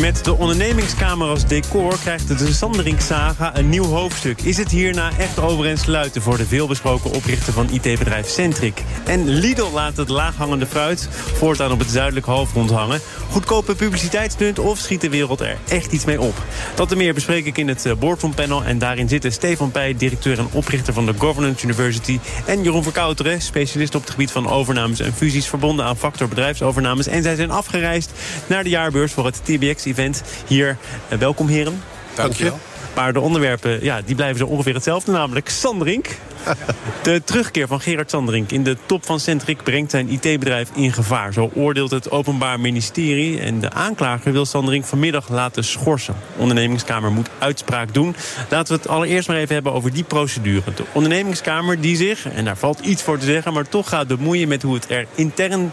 Met de ondernemingskamer als decor krijgt de Sanderink-saga een nieuw hoofdstuk. Is het hierna echt over en sluiten voor de veelbesproken oprichter van IT-bedrijf Centric? En Lidl laat het laaghangende fruit voortaan op het zuidelijk halfrond hangen. Goedkope publiciteitsstunt of schiet de wereld er echt iets mee op? Dat en meer bespreek ik in het eh, Boardroom Panel. En daarin zitten Stefan Pij, directeur en oprichter van de Governance University... en Jeroen Verkouteren, specialist op het gebied van overnames en fusies... verbonden aan factor bedrijfsovernames. En zij zijn afgereisd naar de jaarbeurs voor het TBX event hier. Uh, welkom heren. Dank je. Maar de onderwerpen ja, die blijven zo ongeveer hetzelfde, namelijk Sanderink. De terugkeer van Gerard Sanderink in de top van Centric brengt zijn IT-bedrijf in gevaar. Zo oordeelt het Openbaar Ministerie. En de aanklager wil Sanderink vanmiddag laten schorsen. De ondernemingskamer moet uitspraak doen. Laten we het allereerst maar even hebben over die procedure. De ondernemingskamer die zich, en daar valt iets voor te zeggen... maar toch gaat bemoeien met hoe het er intern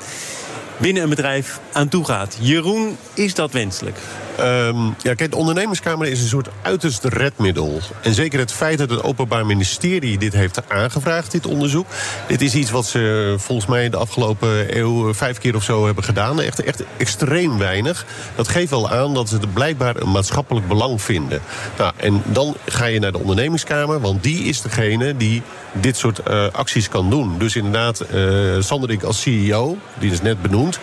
binnen een bedrijf aan toe gaat. Jeroen, is dat wenselijk? Um, ja, kijk, de ondernemerskamer is een soort uiterst redmiddel. En zeker het feit dat het Openbaar Ministerie dit heeft aangevraagd, dit onderzoek. Dit is iets wat ze volgens mij de afgelopen eeuw vijf keer of zo hebben gedaan. Echt, echt extreem weinig. Dat geeft wel aan dat ze er blijkbaar een maatschappelijk belang vinden. Nou, en dan ga je naar de ondernemingskamer, want die is degene die dit soort uh, acties kan doen. Dus inderdaad, uh, Sanderik als CEO, die is net benoemd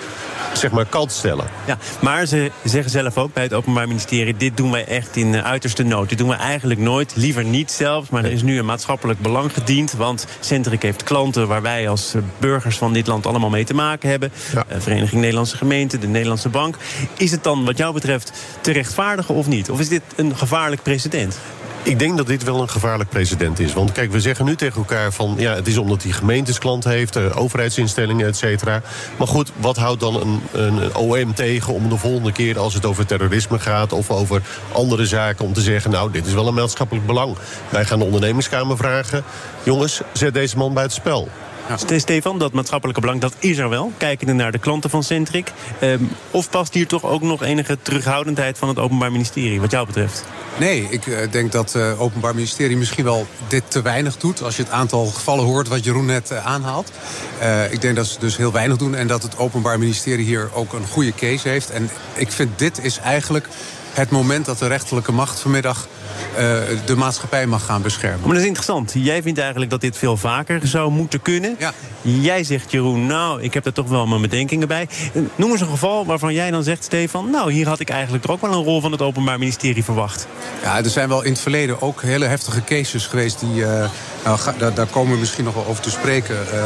zeg maar kant stellen. Ja, maar ze zeggen zelf ook bij het Openbaar Ministerie... dit doen wij echt in uh, uiterste nood. Dit doen we eigenlijk nooit, liever niet zelfs. Maar er is nu een maatschappelijk belang gediend. Want Centric heeft klanten waar wij als burgers van dit land... allemaal mee te maken hebben. Ja. Uh, Vereniging Nederlandse Gemeenten, de Nederlandse Bank. Is het dan wat jou betreft te rechtvaardigen of niet? Of is dit een gevaarlijk precedent? Ik denk dat dit wel een gevaarlijk precedent is. Want kijk, we zeggen nu tegen elkaar van... ja, het is omdat hij gemeentesklant heeft, uh, overheidsinstellingen, et cetera. Maar goed, wat houdt dan een, een OM tegen om de volgende keer... als het over terrorisme gaat of over andere zaken... om te zeggen, nou, dit is wel een maatschappelijk belang. Wij gaan de ondernemingskamer vragen... jongens, zet deze man bij het spel. Stefan, dat maatschappelijke belang, dat is er wel. Kijkende naar de klanten van Centric. Um, of past hier toch ook nog enige terughoudendheid van het Openbaar Ministerie, wat jou betreft? Nee, ik uh, denk dat het uh, Openbaar Ministerie misschien wel dit te weinig doet. Als je het aantal gevallen hoort wat Jeroen net uh, aanhaalt. ik denk dat ze dus heel weinig doen. En dat het Openbaar Ministerie hier ook een goede case heeft. En ik vind dit is eigenlijk het moment dat de rechterlijke macht vanmiddag de maatschappij mag gaan beschermen. Maar dat is interessant. Jij vindt eigenlijk dat dit veel vaker zou moeten kunnen. Ja. Jij zegt, Jeroen, nou, ik heb er toch wel mijn bedenkingen bij. Noem eens een geval waarvan jij dan zegt, Stefan... nou, hier had ik eigenlijk toch ook wel een rol van het Openbaar Ministerie verwacht. Ja, er zijn wel in het verleden ook hele heftige cases geweest... die, uh, nou, ga, daar, daar, komen we misschien nog wel over te spreken. Uh,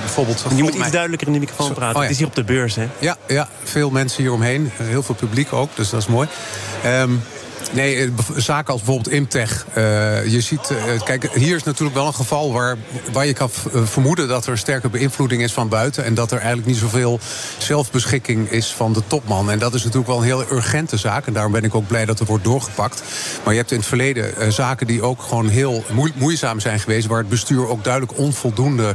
bijvoorbeeld, je moet iets duidelijker in de microfoon praten. Oh, ja. Het is hier op de beurs, hè? Ja, ja, veel mensen hieromheen. Heel veel publiek ook, dus dat is mooi. Um, Nee, eh, zaken als bijvoorbeeld Imtech. Uh, je ziet, uh, kijk, hier is natuurlijk wel een geval waar, waar je kan vermoeden dat er sterke beïnvloeding is van buiten. En dat er eigenlijk niet zoveel zelfbeschikking is van de topman. En dat is natuurlijk wel een heel urgente zaak. En daarom ben ik ook blij dat er wordt doorgepakt. Maar je hebt in het verleden zaken die ook gewoon heel moeizaam zijn geweest. Waar het bestuur ook duidelijk onvoldoende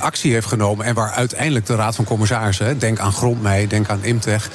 actie heeft genomen. En waar uiteindelijk de Raad van Commissarissen, denk aan Grondmei, denk aan Imtech,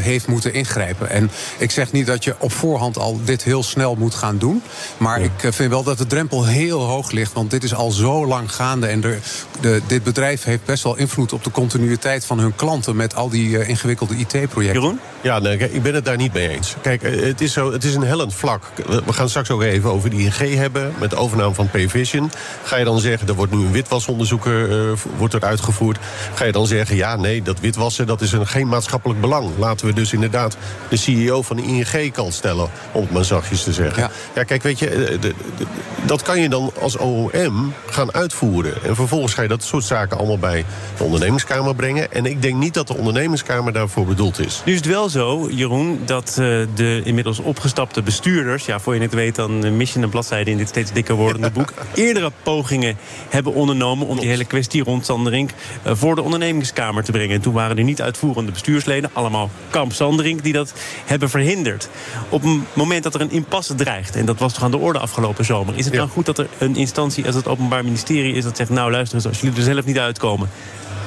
heeft moeten ingrijpen. En ik zeg niet dat je op voorhand al dit heel snel moet gaan doen. Maar ik eh, vind wel dat de drempel heel hoog ligt. Want dit is al zo lang gaande. En de, de, dit bedrijf heeft best wel invloed op de continuïteit van hun klanten. met al die uh, ingewikkelde IT-projecten. Jeroen? Ja, nee, ik ben het daar niet mee eens. Kijk, eh, het is, zo, het is een hellend vlak. We gaan straks ook even over die ING hebben. met de overname van Payvision. Ga je dan zeggen, er wordt nu een witwasonderzoeker uh, wordt er uitgevoerd. Ga je dan zeggen, ja, nee, dat witwassen dat is een, geen maatschappelijk belang. Laten we dus inderdaad de CEO van de ING kan stellen, om het maar zachtjes te zeggen. Ja, ja kijk, weet je, eh, de, de, dat kan je dan als OM gaan uitvoeren. En vervolgens ga je dat soort zaken allemaal bij de ondernemingskamer brengen. En ik denk niet dat de ondernemingskamer daarvoor bedoeld is. Nu is het wel zo, Jeroen, dat uh, de inmiddels opgestapte bestuurders... ja, voor je het weet, dan mis je een bladzijde in dit steeds dikker wordende boek... eerdere pogingen hebben ondernomen om die hele kwestie rond Sanderink... Voor de ondernemingskamer te brengen. En toen waren er niet uitvoerende bestuursleden, allemaal kamp Sanderink... die dat hebben verhinderd. Op het moment dat er een impasse dreigt, en dat was toch aan de orde afgelopen zomer... is het dan goed dat er een instantie als het Openbaar Ministerie is dat zegt... nou luister eens, als jullie er zelf niet uitkomen...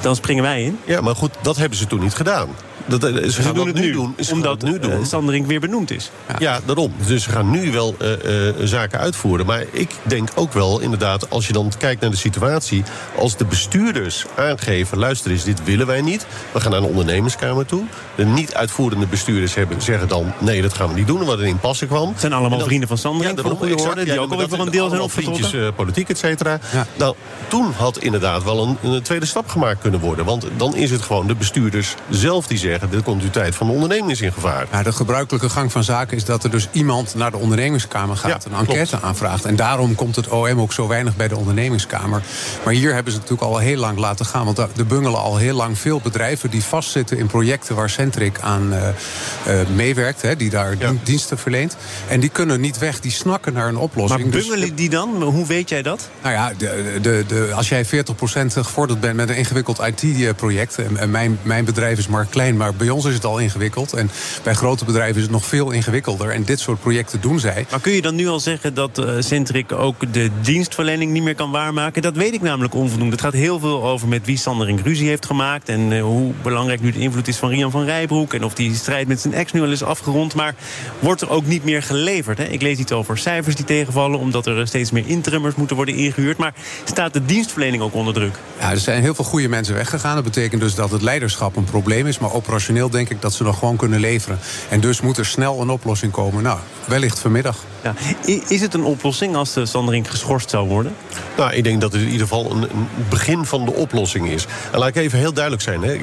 dan springen wij in. Ja, maar goed, dat hebben ze toen niet gedaan. Dat, eh, ze, Ze gaan doen dat het nu, doen. Omdat nu doen. eh, Sanderink weer benoemd is. Ja, daarom. Dus ze gaan nu wel eh, zaken uitvoeren. Maar ik denk ook wel, inderdaad, als je dan kijkt naar de situatie... als de bestuurders aangeven, luister eens, dit willen wij niet. We gaan naar een ondernemerskamer toe. De niet-uitvoerende bestuurders hebben, zeggen dan... nee, dat gaan we niet doen, er in passen kwam. Het zijn allemaal dan- vrienden van daarom, de goede exact. orde... die Ja, ook alweer voor een deel zijn vriendjes, opgetrokken. eh, politiek, et cetera. Ja. Nou, toen had inderdaad wel een, een tweede stap gemaakt kunnen worden. Want dan is het gewoon de bestuurders zelf die zeggen... de continuïteit van de onderneming is in gevaar. Ja, de gebruikelijke gang van zaken is dat er dus iemand naar de ondernemingskamer gaat... Ja, een enquête klopt. aanvraagt. En daarom komt het OM ook zo weinig bij de ondernemingskamer. Maar hier hebben ze het natuurlijk al heel lang laten gaan. Want er bungelen al heel lang veel bedrijven die vastzitten in projecten... waar Centric aan eh, eh, meewerkt, hè, die daar Ja. diensten verleent. En die kunnen niet weg, die snakken naar een oplossing. Maar Dus- bungelen die dan? Hoe weet jij dat? nou ja, de, de, de, als jij 40% gevorderd bent met een ingewikkeld IT-project... en, en mijn, mijn bedrijf is maar klein, maar bij ons is het al ingewikkeld... en bij grote bedrijven is het nog veel ingewikkelder... en dit soort projecten doen zij. Maar kun je dan nu al zeggen dat eh, Centric ook de dienstverlening niet meer kan waarmaken? Dat weet ik namelijk onvoldoende. Het gaat heel veel over met wie Sanderink ruzie heeft gemaakt... en eh, hoe belangrijk nu de invloed is van Rian van Rijbroek... en of die strijd met zijn ex nu al is afgerond. Maar wordt er ook niet meer geleverd? Hè? Ik lees iets over cijfers die tegenvallen... omdat er steeds meer interimmers moeten worden ingehuurd. Maar staat de dienstverlening ook onder druk? Ja, er zijn heel veel goede mensen weggegaan. Dat betekent dus dat het leiderschap een probleem is. Maar operationeel denk ik dat ze nog gewoon kunnen leveren. En dus moet er snel een oplossing komen. Nou, wellicht vanmiddag. Ja. Is het een oplossing als de Sanderink geschorst zou worden? Nou, ik denk dat het in ieder geval een, een begin van de oplossing is. En laat ik even heel duidelijk zijn. Hè.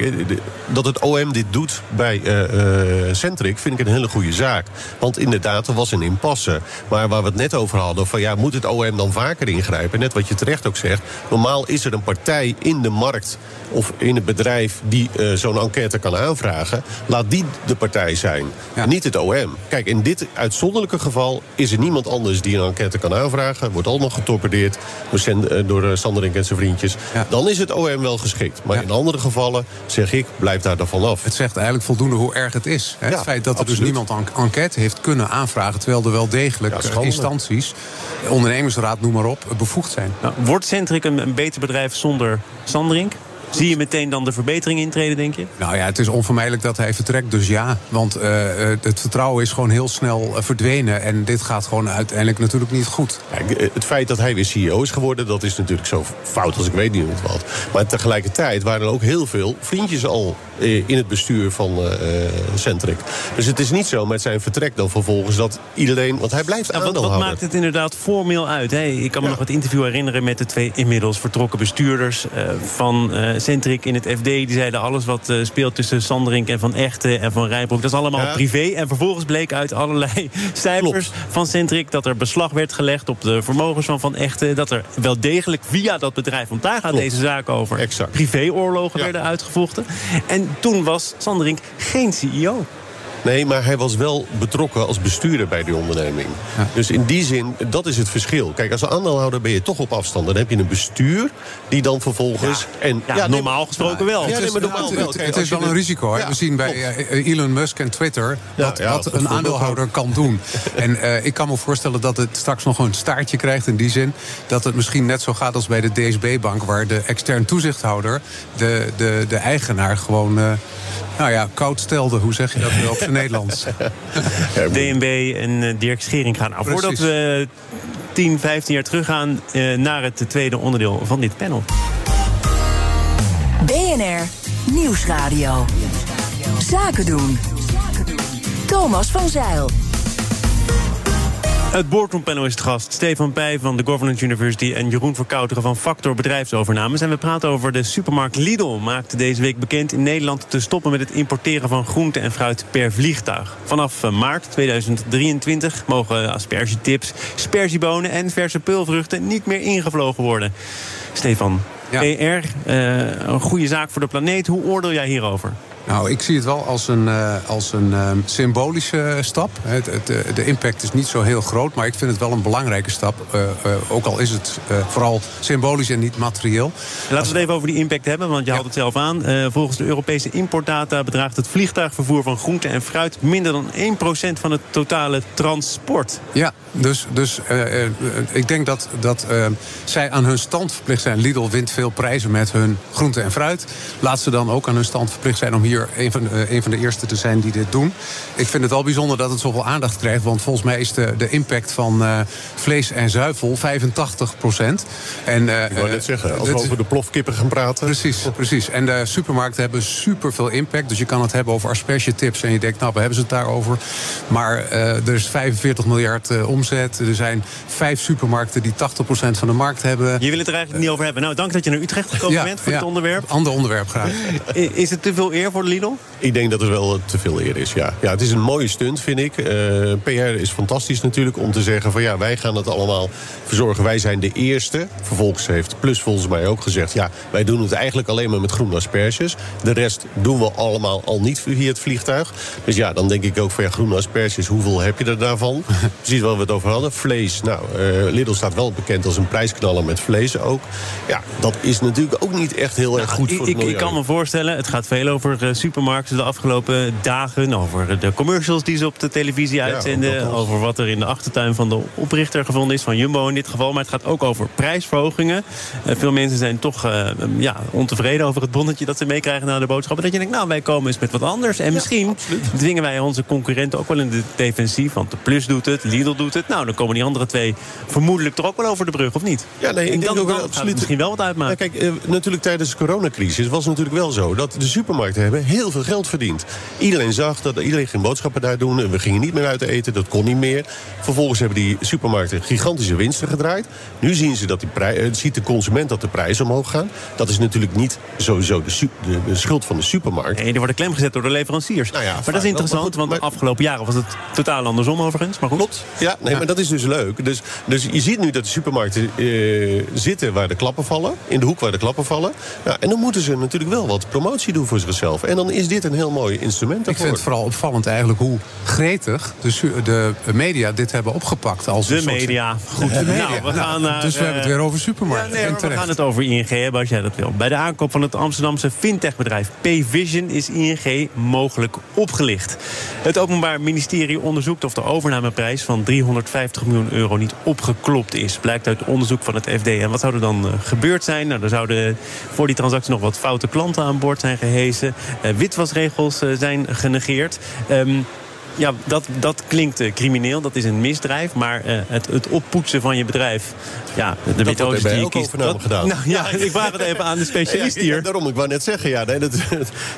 Dat het OM dit doet bij eh, eh, Centric vind ik een hele goede zaak. Want inderdaad, er was een impasse. Maar waar we het net over hadden, van ja, moet het OM dan vaker ingrijpen? Net wat je terecht ook zegt. Normaal is er een partij in de markt of in het bedrijf die eh, zo'n enquête kan aanvragen. Laat die de partij zijn. Ja. Niet het OM. Kijk, in dit uitzonderlijke geval is er niemand anders die een enquête kan aanvragen. Wordt al nog getorpedeerd door, Sen- eh, door eh, Sanderink en zijn vriendjes. Ja. Dan is het OM wel geschikt. Maar Ja. in andere gevallen zeg ik, blijf daar dan vanaf. Het zegt eigenlijk voldoende hoe erg het is. Hè? Ja, het feit dat er dus niemand een enquête heeft kunnen aanvragen... terwijl er wel degelijk Ja, eh, instanties, ondernemingsraad, noem maar op... bevoegd zijn. Nou, wordt Centric een, een beter bedrijf zonder Sanderink? Zie je meteen dan de verbetering intreden, denk je? Nou ja, het is onvermijdelijk dat hij vertrekt, dus ja. Want eh, eh, het vertrouwen is gewoon heel snel eh, verdwenen. En dit gaat gewoon uiteindelijk natuurlijk niet goed. Eh, het feit dat hij weer CEO is geworden, dat is natuurlijk zo fout als ik weet niet wat. Maar tegelijkertijd waren er ook heel veel vriendjes al in het bestuur van eh, eh, Centric. Dus het is niet zo met zijn vertrek dan vervolgens dat iedereen. Want hij blijft Nou, wat, wat aandeelhouder. maakt het inderdaad formeel uit? Hè? Ik kan me Ja. nog het interview herinneren met de twee inmiddels vertrokken bestuurders eh, van eh Centric in het FD. Die zeiden alles wat eh, speelt tussen Sanderink en Van Echten en Van Rijbroek. Dat is allemaal Ja. privé. En vervolgens bleek uit allerlei cijfers van Centric dat er beslag werd gelegd op de vermogens van Van Echten. Dat er wel degelijk via dat bedrijf, want daar gaat Klopt. deze zaak over, Exact. privéoorlogen Ja. werden uitgevochten. En toen was Sanderink geen CEO. Nee, maar hij was wel betrokken als bestuurder bij die onderneming. Dus in die zin, dat is het verschil. Kijk, als aandeelhouder ben je toch op afstand. Dan heb je een bestuur die dan vervolgens... En, Ja, normaal gesproken wel. Ja, Het nee, is, maar normaal het- wel. het- Kijk, het als is je wel een risico. hè. Ja, We zien bij klopt. eh, Elon Musk en Twitter wat, ja, wat dat een aandeelhouder kan doen. En eh, ik kan me voorstellen dat het straks nog een staartje krijgt in die zin. Dat het misschien net zo gaat als bij de DSB-bank... waar de extern toezichthouder de, de, de eigenaar gewoon... eh, nou ja, koud stelde. Hoe zeg je dat op zijn Nederlands? DNB en eh, Dirk Schering gaan. Nou, voordat we 10, 15 jaar teruggaan eh, naar het tweede onderdeel van dit panel. BNR Nieuwsradio. Zaken doen. Thomas van Zeil. Het boardroompanel is het gast. Stefan Pij van de Governance University en Jeroen Verkouteren van Factor Bedrijfsovernames. En we praten over de supermarkt Lidl. Maakte deze week bekend in Nederland te stoppen met het importeren van groente en fruit per vliegtuig. Vanaf eh, maart 2023 mogen aspergetips, sperziebonen en verse peulvruchten niet meer ingevlogen worden. Stefan, Ja. PR, eh, een goede zaak voor de planeet. Hoe oordeel jij hierover? Nou, ik zie het wel als een, uh, als een uh, symbolische stap. Het, het, uh, de impact is niet zo heel groot, maar ik vind het wel een belangrijke stap. ook al is het vooral symbolisch en niet materieel. Laten we het even over die impact hebben, want je ja. haalt het zelf aan. volgens de Europese importdata bedraagt het vliegtuigvervoer van groente en fruit minder dan 1% van het totale transport. Ja, dus, dus ik denk dat, dat zij aan hun stand verplicht zijn. Lidl wint veel prijzen met hun groente en fruit. Laat ze dan ook aan hun stand verplicht zijn om hier hier een van, de, een van de eerste te zijn die dit doen. Ik vind het wel bijzonder dat het zoveel aandacht krijgt. Want volgens mij is de, de impact van uh, vlees en zuivel 85 procent. En, uh, Ik wou net zeggen, als we over de plofkippen gaan praten. Precies, precies. En de supermarkten hebben superveel impact. Dus je kan het hebben over aspergetips. En je denkt, nou, we hebben ze het daarover. Maar uh, er is 45 miljard omzet. Er zijn vijf supermarkten die 80 procent van de markt hebben. Je wil het er eigenlijk niet over hebben. Nou, dank dat je naar Utrecht gekomen ja, bent voor ja, dit onderwerp. Ander onderwerp graag. Is het te veel eer voor Lidl? Ik denk dat het wel te veel eer is, ja. ja het is een mooie stunt, vind ik. Uh, PR is fantastisch natuurlijk om te zeggen van... ja, wij gaan het allemaal verzorgen. Wij zijn de eerste. Vervolgens heeft Plus volgens mij ook gezegd... ja, wij doen het eigenlijk alleen maar met groene asperges. De rest doen we allemaal al niet via het vliegtuig. Dus ja, dan denk ik ook van ja, groene asperges... hoeveel heb je er daarvan? Precies waar we het over hadden. Vlees, nou, uh, Lidl staat wel bekend als een prijsknaller met vlees ook. Ja, dat is natuurlijk ook niet echt heel erg nou, goed voor ik, ik kan me voorstellen, het gaat veel over supermarkten de afgelopen dagen. Over de commercials die ze op de televisie uitzenden. over wat er in de achtertuin van de oprichter gevonden is. Van Jumbo in dit geval. Maar het gaat ook over prijsverhogingen. Uh, veel mensen zijn toch uh, ja, ontevreden over het bonnetje dat ze meekrijgen na de boodschappen. Dat je denkt, nou wij komen eens met wat anders. En misschien dwingen wij onze concurrenten ook wel in de defensief. Want de Plus doet het, Lidl doet het. Nou, dan komen die andere twee vermoedelijk er ook wel over de brug, of niet? Ja, nee, ik denk ook wel absoluut. misschien wel wat uitmaken. Ja, kijk, natuurlijk tijdens de coronacrisis was het natuurlijk wel zo... dat de supermarkten hebben heel veel geld verdiend. Iedereen zag dat iedereen ging boodschappen daar doen. We gingen niet meer uit eten, dat kon niet meer. Vervolgens hebben die supermarkten gigantische winsten gedraaid. Nu zien ze dat die prij uh, ziet de consument dat de prijzen omhoog gaan. Dat is natuurlijk niet sowieso de, de, schuld van de supermarkt. Nee, die worden klem gezet door de leveranciers. Nou ja, maar dat is interessant, want de afgelopen jaren was het totaal andersom overigens. Maar goed. Klopt. Ja, nee, maar dat is dus leuk. Dus, dus je ziet nu dat de supermarkten uh, zitten waar de klappen vallen. In de hoek waar de klappen vallen. Nou, en dan moeten ze natuurlijk wel wat promotie doen voor zichzelf. En dan is dit een heel mooi instrument Ik vind het vooral opvallend eigenlijk hoe gretig de, de media dit hebben opgepakt. Als de media. Goed. De media. Nou, we gaan naar, dus we hebben het weer over supermarkten. Ja, nee, we gaan het over ING hebben als jij dat wil. Bij de aankoop van het Amsterdamse fintechbedrijf Payvision is ING mogelijk opgelicht. Het Openbaar Ministerie onderzoekt of de overnameprijs van 350 miljoen euro niet opgeklopt is. Blijkt uit onderzoek van het FD. En wat zou er dan uh, gebeurd zijn? Nou, er zouden voor die transactie nog wat foute klanten aan boord zijn gehezen. Uh, witwasregels uh, zijn genegeerd. Um, ja, dat, dat klinkt uh, crimineel, dat is een misdrijf. Maar uh, het, het oppoetsen van je bedrijf... Ja, de methodes die je kiest... gedaan. Nou, ja, ik vraag het even aan de specialist hier. Ja, daarom, ik wou net zeggen, ja, nee, dat,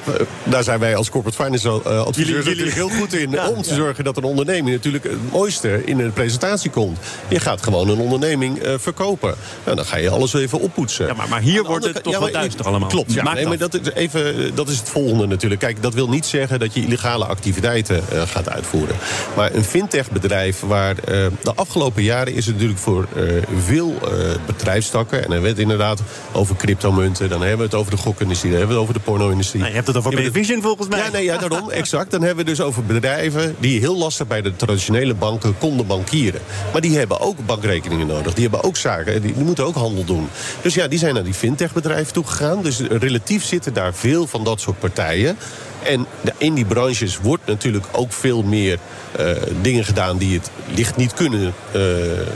daar zijn wij als corporate finance uh, adviseurs jullie, natuurlijk heel goed in. Ja, om te zorgen dat een onderneming natuurlijk het mooiste in een presentatie komt. Je gaat gewoon een onderneming verkopen. Nou, dan ga je alles even oppoetsen. Ja, maar, maar hier wordt het toch wat duister allemaal. Klopt, ja. Nee, maar dat, even, dat is het volgende natuurlijk. Kijk, dat wil niet zeggen dat je illegale activiteiten gaat uitvoeren. Maar een fintech-bedrijf waar uh, de afgelopen jaren is het natuurlijk voor uh, veel uh, bedrijfstakken. En dan hebben we het inderdaad over cryptomunten. Dan hebben we het over de gokindustrie. Dan hebben we het over de porno-industrie. Nou, je hebt het over Vision volgens mij. Ja, nee, ja, daarom, exact. Dan hebben we dus over bedrijven die heel lastig bij de traditionele banken konden bankieren. Maar die hebben ook bankrekeningen nodig. Die hebben ook zaken. Die, die moeten ook handel doen. Dus ja, die zijn naar die fintech-bedrijven toegegaan. Dus relatief zitten daar veel van dat soort partijen. En in die branches wordt natuurlijk ook veel meer uh, dingen gedaan die het licht niet kunnen uh,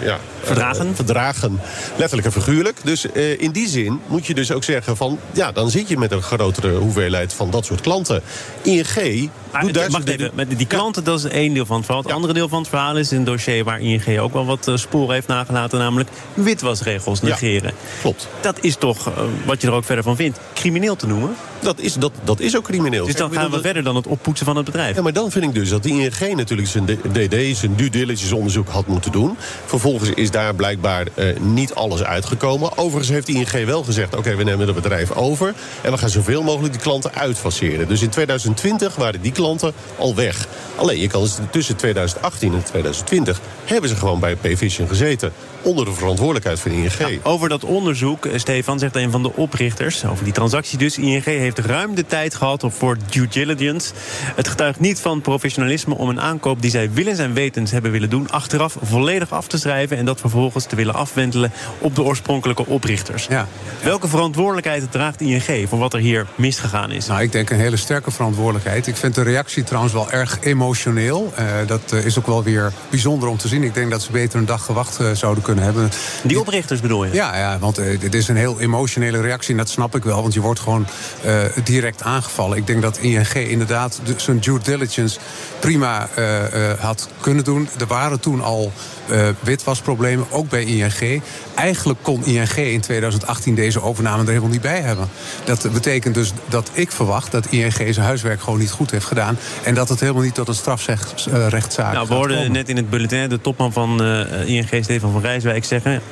ja, verdragen. Uh, verdragen. Letterlijk en figuurlijk. Dus in die zin moet je dus ook zeggen van... ja, dan zit je met een grotere hoeveelheid van dat soort klanten. ING maar, wacht even, die klanten, dat is één deel van het verhaal. Het andere deel van het verhaal is een dossier waar ING ook wel wat sporen heeft nagelaten, namelijk witwasregels negeren. klopt. Dat is toch, wat je er ook verder van vindt, crimineel te noemen? Dat is, dat, dat is ook crimineel. Dus dan gaan we verder dan het oppoetsen van het bedrijf. Ja, maar dan vind ik dus dat de ING natuurlijk zijn DD, zijn due diligence onderzoek had moeten doen. Vervolgens is daar blijkbaar uh, niet alles uitgekomen. Overigens heeft de ING wel gezegd, oké, okay, we nemen het bedrijf over. En we gaan zoveel mogelijk die klanten uitfaceren. Dus in 2020 waren die klanten al weg. Alleen, je kan dus tussen 2018 en 2020 hebben ze gewoon bij Payvision gezeten. Onder de verantwoordelijkheid van ING. Over dat onderzoek, eh, Stefan, zegt een van de oprichters... over die transactie dus, ING heeft ruim de tijd gehad voor due diligence. Het getuigt niet van professionalisme om een aankoop... die zij willens en wetens hebben willen doen... achteraf volledig af te schrijven... en dat vervolgens te willen afwentelen op de oorspronkelijke oprichters. Ja. Welke verantwoordelijkheid draagt ING voor wat er hier misgegaan is? Nou, ik denk een hele sterke verantwoordelijkheid. Ik vind de reactie trouwens wel erg emotioneel. Uh, dat uh, is ook wel weer bijzonder om te zien. Ik denk dat ze beter een dag gewacht uh, zouden kunnen hebben. Die oprichters bedoel je? Ja, ja want het is een heel emotionele reactie. En dat snap ik wel, want je wordt gewoon direct aangevallen. Ik denk dat ING inderdaad zijn due diligence prima had kunnen doen. Er waren toen al witwasproblemen, ook bij ING. Eigenlijk kon ING in 2018 deze overname er helemaal niet bij hebben. Dat betekent dus dat ik verwacht dat ING zijn huiswerk gewoon niet goed heeft gedaan. En dat het helemaal niet tot een strafrechtszaak nou, We hoorden net in het bulletin de topman van uh, ING, Stefan van Rijswijk, zeggen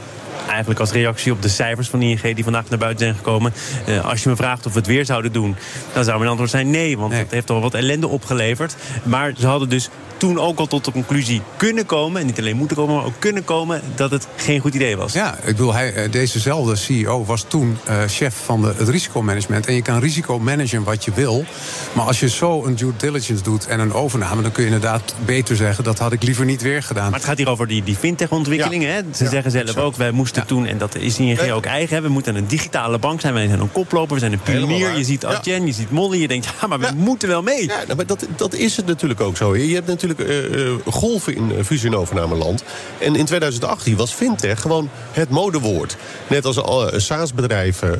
eigenlijk als reactie op de cijfers van ING die vandaag naar buiten zijn gekomen. Uh, als je me vraagt of we het weer zouden doen, dan zou mijn antwoord zijn nee. Want nee. het heeft al wat ellende opgeleverd. Maar ze hadden dus toen ook al tot de conclusie kunnen komen... en niet alleen moeten komen, maar ook kunnen komen... dat het geen goed idee was. Ja, ik bedoel, hij, eh, dezezelfde CEO was toen uh, chef van de, het risicomanagement. En je kan risico managen wat je wil. Maar als je zo een due diligence doet en een overname... dan kun je inderdaad beter zeggen, dat had ik liever niet weer gedaan. Maar het gaat hier over die, die fintech-ontwikkelingen. Ja. Ze ja, zeggen zelf ook, wij moesten ja. toen... en dat is ING ook eigen, we moeten een digitale bank zijn. Wij zijn een koploper, we zijn een pionier. Je ziet Adyen, je ziet Molly, je denkt, ja, maar we moeten wel mee. Ja, maar dat, dat is het natuurlijk ook zo. Je hebt natuurlijk uh, golven in fusie- en overnameland. En in 2018 was fintech gewoon het modewoord. Net als SaaS-bedrijven,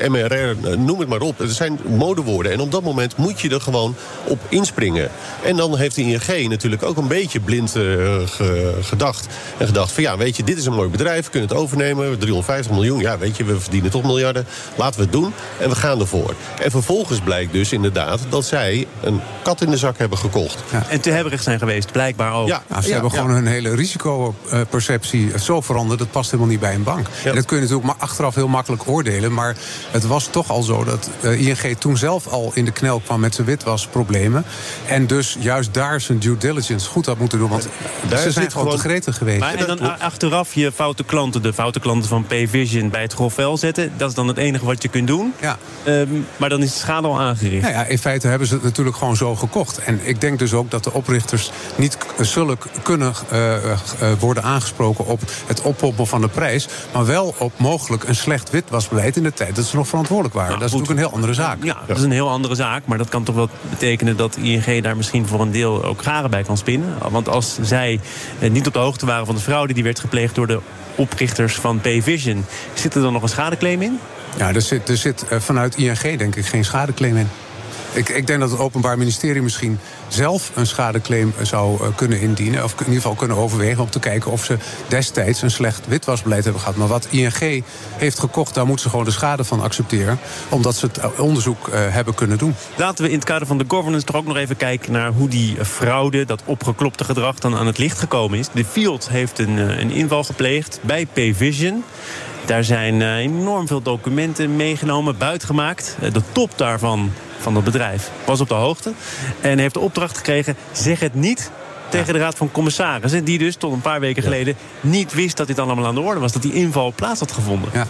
uh, MRR, noem het maar op. Het zijn modewoorden. En op dat moment moet je er gewoon op inspringen. En dan heeft de ING natuurlijk ook een beetje blind ge, gedacht. En gedacht van ja, weet je, dit is een mooi bedrijf. Kunnen het overnemen. 350 miljoen, ja, weet je, we verdienen toch miljarden. Laten we het doen. En we gaan ervoor. En vervolgens blijkt dus inderdaad dat zij een kat in de zak hebben gekocht. Ja. En te hebberig zijn geweest, blijkbaar ook. Ja, nou, ze ja, hebben gewoon hun hele risicoperceptie zo veranderd. Dat past helemaal niet bij een bank. En dat kun je natuurlijk achteraf heel makkelijk oordelen. Maar het was toch al zo dat uh, ING toen zelf al in de knel kwam met zijn witwasproblemen. En dus juist daar zijn due diligence goed had moeten doen. Want daar ze zijn gewoon te gretig geweest. Maar en dan achteraf je foute klanten, de foute klanten van Payvision bij het grof zetten. Dat is dan het enige wat je kunt doen. Ja. Um, maar dan is de schade al aangericht. Nou ja, in feite hebben ze het natuurlijk gewoon zo gekocht. En ik denk dus ook dat de oprichters niet zullen kunnen uh, uh, worden aangesproken op het oppoppen van de prijs. Maar wel op mogelijk een slecht witwasbeleid in de tijd dat ze nog verantwoordelijk waren. Nou, dat is goed. natuurlijk een heel andere zaak. Ja, dat is een heel andere zaak. Maar dat kan toch wel betekenen dat ING daar misschien voor een deel ook garen bij kan spinnen. Want als zij niet op de hoogte waren van de fraude die werd gepleegd door de oprichters van Payvision, zit er dan nog een schadeclaim in? Ja, er zit, er zit vanuit ING denk ik geen schadeclaim in. Ik, ik, denk dat het Openbaar Ministerie misschien zelf een schadeclaim zou kunnen indienen. Of in ieder geval kunnen overwegen om te kijken of ze destijds een slecht witwasbeleid hebben gehad. Maar wat ING heeft gekocht, daar moeten ze gewoon de schade van accepteren. Omdat ze het onderzoek uh, hebben kunnen doen. Laten we in het kader van de governance toch ook nog even kijken naar hoe die fraude, dat opgeklopte gedrag, dan aan het licht gekomen is. De Field heeft een, een inval gepleegd bij Payvision. Daar zijn uh, enorm veel documenten meegenomen, buitgemaakt. Uh, de top daarvan van dat bedrijf was op de hoogte. En heeft de opdracht gekregen, zeg het niet tegen de Raad van Commissarissen. Die dus tot een paar weken geleden niet wist dat dit allemaal aan de orde was. Dat die inval plaats had gevonden. Ja.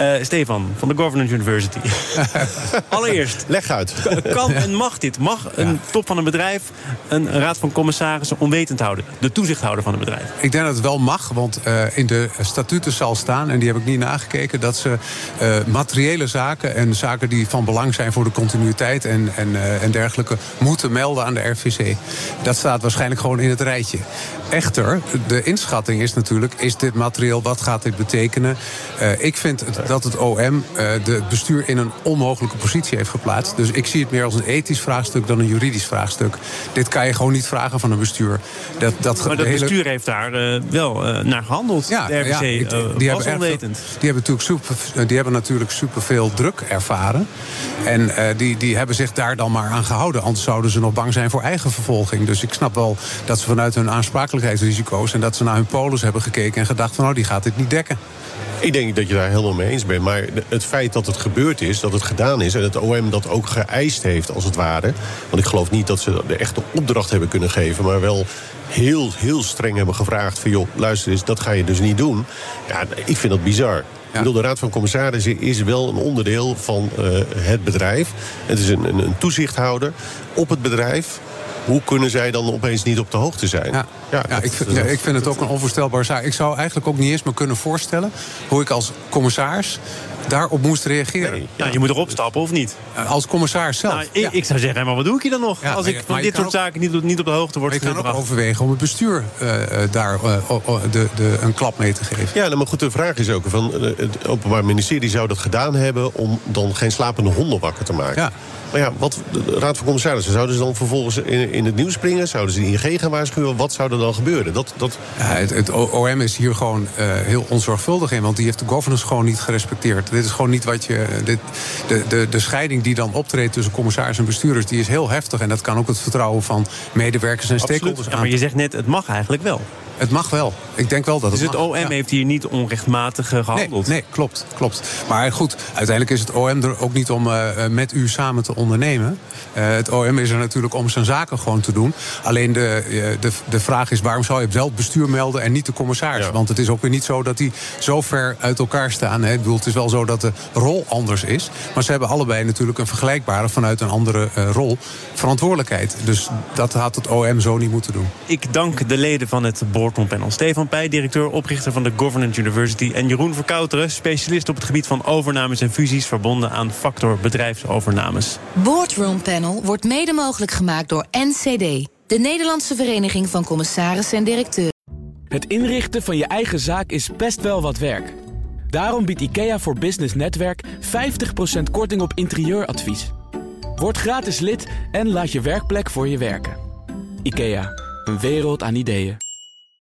Uh, Stefan van de Governance University. Allereerst. Leg uit. Kan en mag dit? Mag een ja. top van een bedrijf een raad van commissarissen onwetend houden? De toezichthouder van het bedrijf? Ik denk dat het wel mag, want uh, in de statuten zal staan... en die heb ik niet nagekeken... dat ze uh, materiële zaken en zaken die van belang zijn voor de continuïteit... en, en, en dergelijke moeten melden aan de RVC. Dat staat waarschijnlijk gewoon in het rijtje. Echter, de inschatting is natuurlijk... is dit materieel, wat gaat dit betekenen? ik vind het dat het OM uh, de bestuur in een onmogelijke positie heeft geplaatst. Dus ik zie het meer als een ethisch vraagstuk dan een juridisch vraagstuk. Dit kan je gewoon niet vragen van een bestuur. Dat, dat maar dat hele... bestuur heeft daar uh, wel naar gehandeld. Ja, de ja, die, die was hebben onwetend. Erg, die, hebben natuurlijk super, die hebben natuurlijk superveel druk ervaren. En die, die hebben zich daar dan maar aan gehouden. Anders zouden ze nog bang zijn voor eigen vervolging. Dus ik snap wel dat ze vanuit hun aansprakelijkheidsrisico's... en dat ze naar hun polis hebben gekeken en gedacht van... nou, die gaat dit niet dekken. Ik denk dat je daar helemaal mee eens bent. Maar het feit dat het gebeurd is, dat het gedaan is... en het OM dat ook geëist heeft, als het ware... want ik geloof niet dat ze de echte opdracht hebben kunnen geven... maar wel heel, heel streng hebben gevraagd... van joh, luister eens, dat ga je dus niet doen. Ja, ik vind dat bizar. Ik bedoel, de Raad van Commissarissen is wel een onderdeel van uh, het bedrijf. Het is een, een, een toezichthouder op het bedrijf hoe kunnen zij dan opeens niet op de hoogte zijn? Ja, ja, ja ik, vind, ja, ik vind het ook een onvoorstelbare zaak. Ik zou eigenlijk ook niet eens me kunnen voorstellen hoe ik als commissaris daarop moest reageren. Ja, je moet erop stappen of niet? Als commissaris zelf. Nou, ik, ik, zou zeggen, maar wat doe ik hier dan nog? als ik van dit soort zaken niet, niet, op de hoogte word gebracht. Je kan ook overwegen om het bestuur uh, daar uh, de, de, een klap mee te geven. Ja, nou, maar goed, de vraag is ook... Van, het Openbaar Ministerie zou dat gedaan hebben... om dan geen slapende honden wakker te maken. Ja. Maar ja, wat, de Raad van Commissarissen, zouden ze dan vervolgens in, in het nieuws springen? Zouden ze de ING gaan waarschuwen? Wat zou er dan gebeuren? Dat, dat... Ja, het, het, OM is hier gewoon uh, heel onzorgvuldig in, want die heeft de governance gewoon niet gerespecteerd. Dit is gewoon niet wat je. Dit, de, de, de scheiding die dan optreedt tussen commissaris en bestuurders, die is heel heftig. En dat kan ook het vertrouwen van medewerkers en stakeholders ja, Maar je zegt net, het mag eigenlijk wel. Het mag wel. Ik denk wel dat het Dus het OM heeft hier niet onrechtmatig gehandeld? Nee, nee, klopt, klopt. Maar goed, uiteindelijk is het OM er ook niet om uh, met u samen te ondernemen. Uh, het OM is er natuurlijk om zijn zaken gewoon te doen. Alleen de, uh, de, de vraag is waarom zou je het bestuur melden en niet de commissaris? Ja. Want het is ook weer niet zo dat die zo ver uit elkaar staan. Hè. Ik bedoel, het is wel zo dat de rol anders is. Maar ze hebben allebei natuurlijk een vergelijkbare vanuit een andere rol verantwoordelijkheid. Dus dat had het OM zo niet moeten doen. Ik dank de leden van het Boardroom Panel. Stefan Pij, directeur, oprichter van de Governance University. En Jeroen Verkouteren, specialist op het gebied van overnames en fusies... verbonden aan factor bedrijfsovernames. Boardroom Panel wordt mede mogelijk gemaakt door NCD... de Nederlandse Vereniging van Commissarissen en Directeuren. Het inrichten van je eigen zaak is best wel wat werk. Daarom biedt IKEA voor Business Netwerk 50% korting op interieuradvies. Word gratis lid en laat je werkplek voor je werken. IKEA, een wereld aan ideeën.